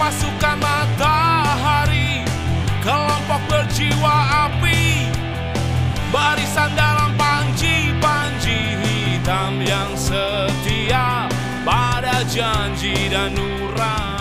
pasukan matahari. Kelompok berjiwa api. Barisan dalam panji-panji hitam yang setia Pada janji dan nurani.